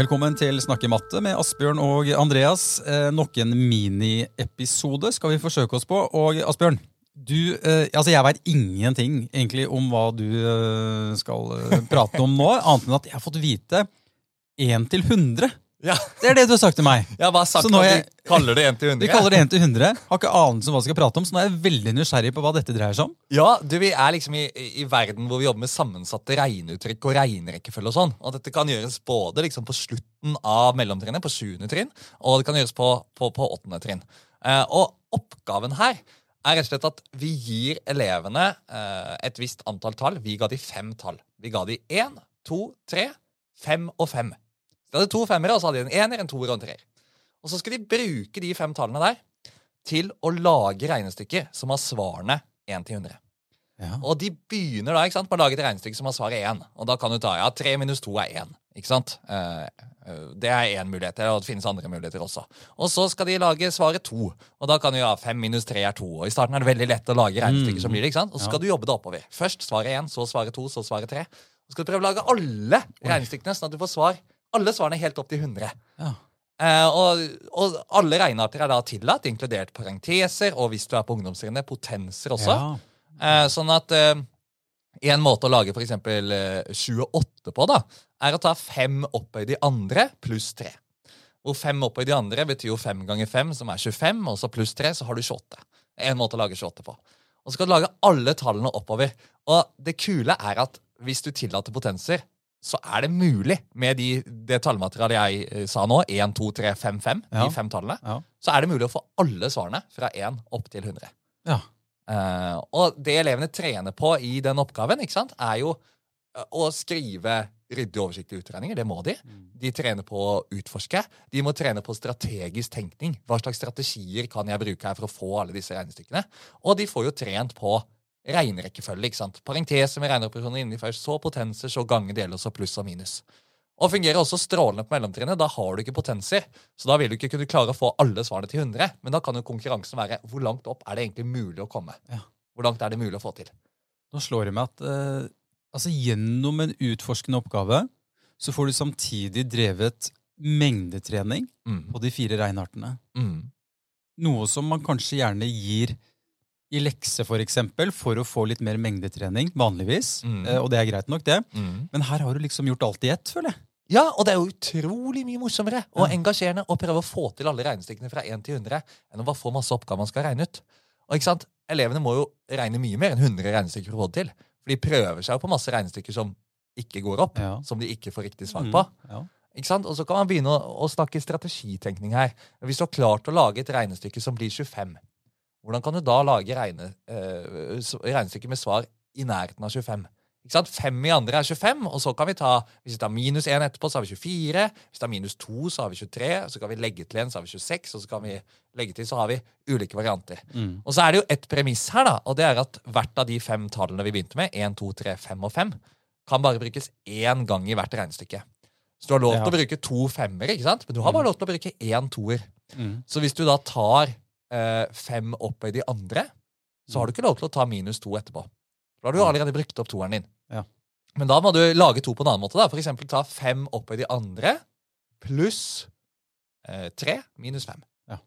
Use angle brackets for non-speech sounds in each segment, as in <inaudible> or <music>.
Velkommen til Snakke matte med Asbjørn og Andreas. Eh, nok en miniepisode skal vi forsøke oss på. Og Asbjørn, du, eh, altså jeg veit ingenting egentlig om hva du eh, skal eh, prate om nå, annet enn at jeg har fått vite 1 til 100. Ja, Det er det du har sagt til meg. jeg har bare sagt at jeg- vi kaller det 1 til 100. Vi kaller det 1 til 100. Har ikke anelse om hva vi skal prate om, så nå er jeg veldig nysgjerrig på hva dette dreier seg om. Ja, du, Vi er liksom i, i verden hvor vi jobber med sammensatte regneuttrykk og regnerekkefølge. Og sånn. Og dette kan gjøres både liksom på slutten av mellomtrinnet, på 7. trinn, og det kan gjøres på, på, på 8. trinn. Eh, og oppgaven her er rett og slett at vi gir elevene eh, et visst antall tall. Vi ga de fem tall. Vi ga de én, to, tre, fem og fem. De hadde to femmere, og så hadde de en ener, en toer og en treer. Og så skal de bruke de fem tallene der til å lage regnestykker som har svarene 1 til 100. Ja. Og de begynner da ikke sant, med å lage et regnestykke som har svaret 1. Og da kan du ta ja, 3 minus 2 er 1. Ikke sant? Eh, eh, det er én mulighet, og det finnes andre muligheter også. Og så skal de lage svaret 2. Og da kan du ja, 5 minus 3 er 2. Og i starten er det veldig lett å lage regnestykker som blir det. ikke sant? Og så skal du jobbe det oppover. Først svaret 1, så svaret 2, så svaret 3. Og så skal du prøve å lage alle regnestykkene, sånn at du får svar alle svarene helt opp til 100. Ja. Eh, og, og alle regnearter er da tillatt, inkludert parenteser, og hvis du er på ungdomstrinnet, potenser også. Ja. Eh, sånn at eh, en måte å lage f.eks. Eh, 28 på, da, er å ta 5 opphøyd i andre pluss 3. Hvor 5 opphøyd i andre betyr jo 5 ganger 5, som er 25, og så pluss 3, så har du 28. En måte å lage 28 på. Og så skal du lage alle tallene oppover. Og det kule er at hvis du tillater potenser, så er det mulig med de, det tallmaterialet jeg eh, sa nå, 1, 2, 3, 5, 5, Ja. de fem tallene, Ja. så er det mulig å få alle svarene fra 1 opp til 100. Ja. Uh, og det elevene trener på i den oppgaven, ikke sant, er jo eh, å skrive ryddige, oversiktlige utregninger. Det må de. De trener på å utforske. De må trene på strategisk tenkning. Hva slags strategier kan jeg bruke her for å få alle disse regnestykkene? Og de får jo trent på regnerekkefølge. ikke sant? Parenteser med regneoperasjoner inni først, så potenser, så gange, dele, og så pluss og minus. Og fungerer også strålende på mellomtrinnet. Da har du ikke potenser. Så da vil du ikke kunne klare å få alle svarene til 100. Men da kan jo konkurransen være hvor langt opp er det egentlig mulig å komme. Ja. Hvor langt er det mulig å få til? Nå slår det meg at eh, altså gjennom en utforskende oppgave så får du samtidig drevet mengdetrening Mm. på de fire regnartene. Mm. Noe som man kanskje gjerne gir i lekse, for eksempel, for å få litt mer mengdetrening, vanligvis. Mm. Eh, og det er greit nok, det. Mm. Men her har du liksom gjort alt i ett, føler jeg. Ja, og det er jo utrolig mye morsommere og Ja. engasjerende å prøve å få til alle regnestykkene fra 1 til 100 enn å bare få masse oppgaver man skal regne ut. Og ikke sant, Elevene må jo regne mye mer enn 100 regnestykker for å få det til. For de prøver seg jo på masse regnestykker som ikke går opp, Ja. som de ikke får riktig svar Mm, på. Ja. Ikke sant? Og så kan man begynne å, å snakke strategitenkning her. Hvis du har klart å lage et regnestykke som blir 25, hvordan kan du da lage regne, eh, s- med svar i nærheten av 25? Ikke sant? 5 i andre er 25, og så kan vi ta hvis vi tar minus 1 etterpå, så har vi 24. Hvis vi tar minus 2, så har vi 23. Så kan vi legge til en, så har vi 26. Og så kan vi legge til, så har vi ulike varianter. Mm. Og så er det jo et premiss her, da, og det er at hvert av de fem tallene vi begynte med, 1, 2, 3, 5 og 5, kan bare brukes én gang i hvert regnestykke. Så du har lov Ja. til å bruke to femmere, ikke sant? men du har bare lov til å bruke én toer. Mm. Så hvis du da tar eh, fem opphøyd i andre, så har du ikke lov til å ta minus to etterpå. Da har du allerede brukt opp toeren din. Ja. Men da må du lage to på en annen måte. da. For eksempel ta fem opphøyd i andre pluss eh, tre minus fem. Ja.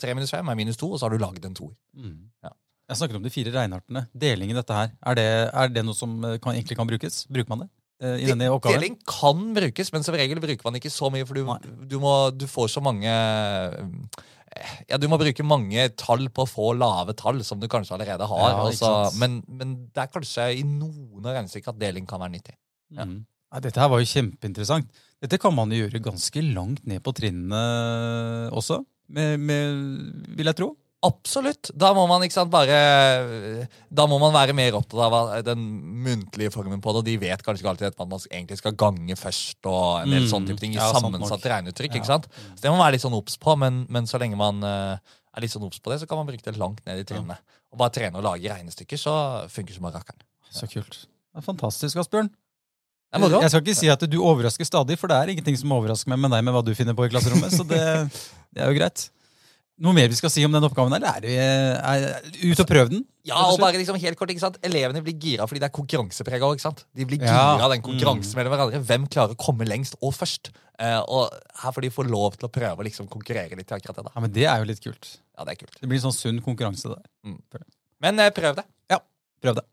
Tre minus fem er minus to, og så har du laget en toer. Mm. Ja. Jeg snakker om de fire regneartene. Deling i dette her. Er det, er det noe som eh, kan, egentlig kan brukes? Bruker man det eh, i denne oppgaven? Deling kan brukes, men som regel bruker man ikke så mye, for du, du, må, du får så mange ja, Du må bruke mange tall på å få lave tall, som du kanskje allerede har. Ja, og ikke så- sant. men, men det er kanskje i noen av regnestykkene at deling kan være nyttig. Ja. Mm. Ja, dette her var jo kjempeinteressant. Dette kan man jo gjøre ganske langt ned på trinnene også, med, med, vil jeg tro. Absolutt. Da må man ikke sant, bare Da må man være mer opptatt av den muntlige formen på det. Og de vet kanskje ikke alltid at man egentlig skal gange først og en del Mm, sånne type ting i ja, sammensatt regneuttrykk. Ja. Så det må man være litt sånn obs på, men, men så lenge man uh, er litt sånn obs på det, så kan man bruke det langt ned i trinnene. Og bare trene og lage regnestykker, så funker det som bare rakkeren. Så kult. Det er fantastisk, Asbjørn. Jeg skal ikke si at du overrasker stadig, for det er ingenting som overrasker meg med deg med hva du finner på i klasserommet. så det, <laughs> det er jo greit. Noe mer vi skal si om den oppgaven? Eller er, det, er ut og prøv den? Ja, og bare liksom helt kort, ikke sant? Elevene blir gira fordi det er konkurranseprega. sant? De blir gira Ja. av den konkurransen mellom hverandre. Hvem klarer å komme lengst og først? Eh, og her får de få lov til å prøve å liksom konkurrere litt. akkurat det da. Ja, men Det er jo litt kult. Ja, det er kult. Det blir en sånn sunn konkurranse der. Men eh, prøv det. Ja, Prøv det.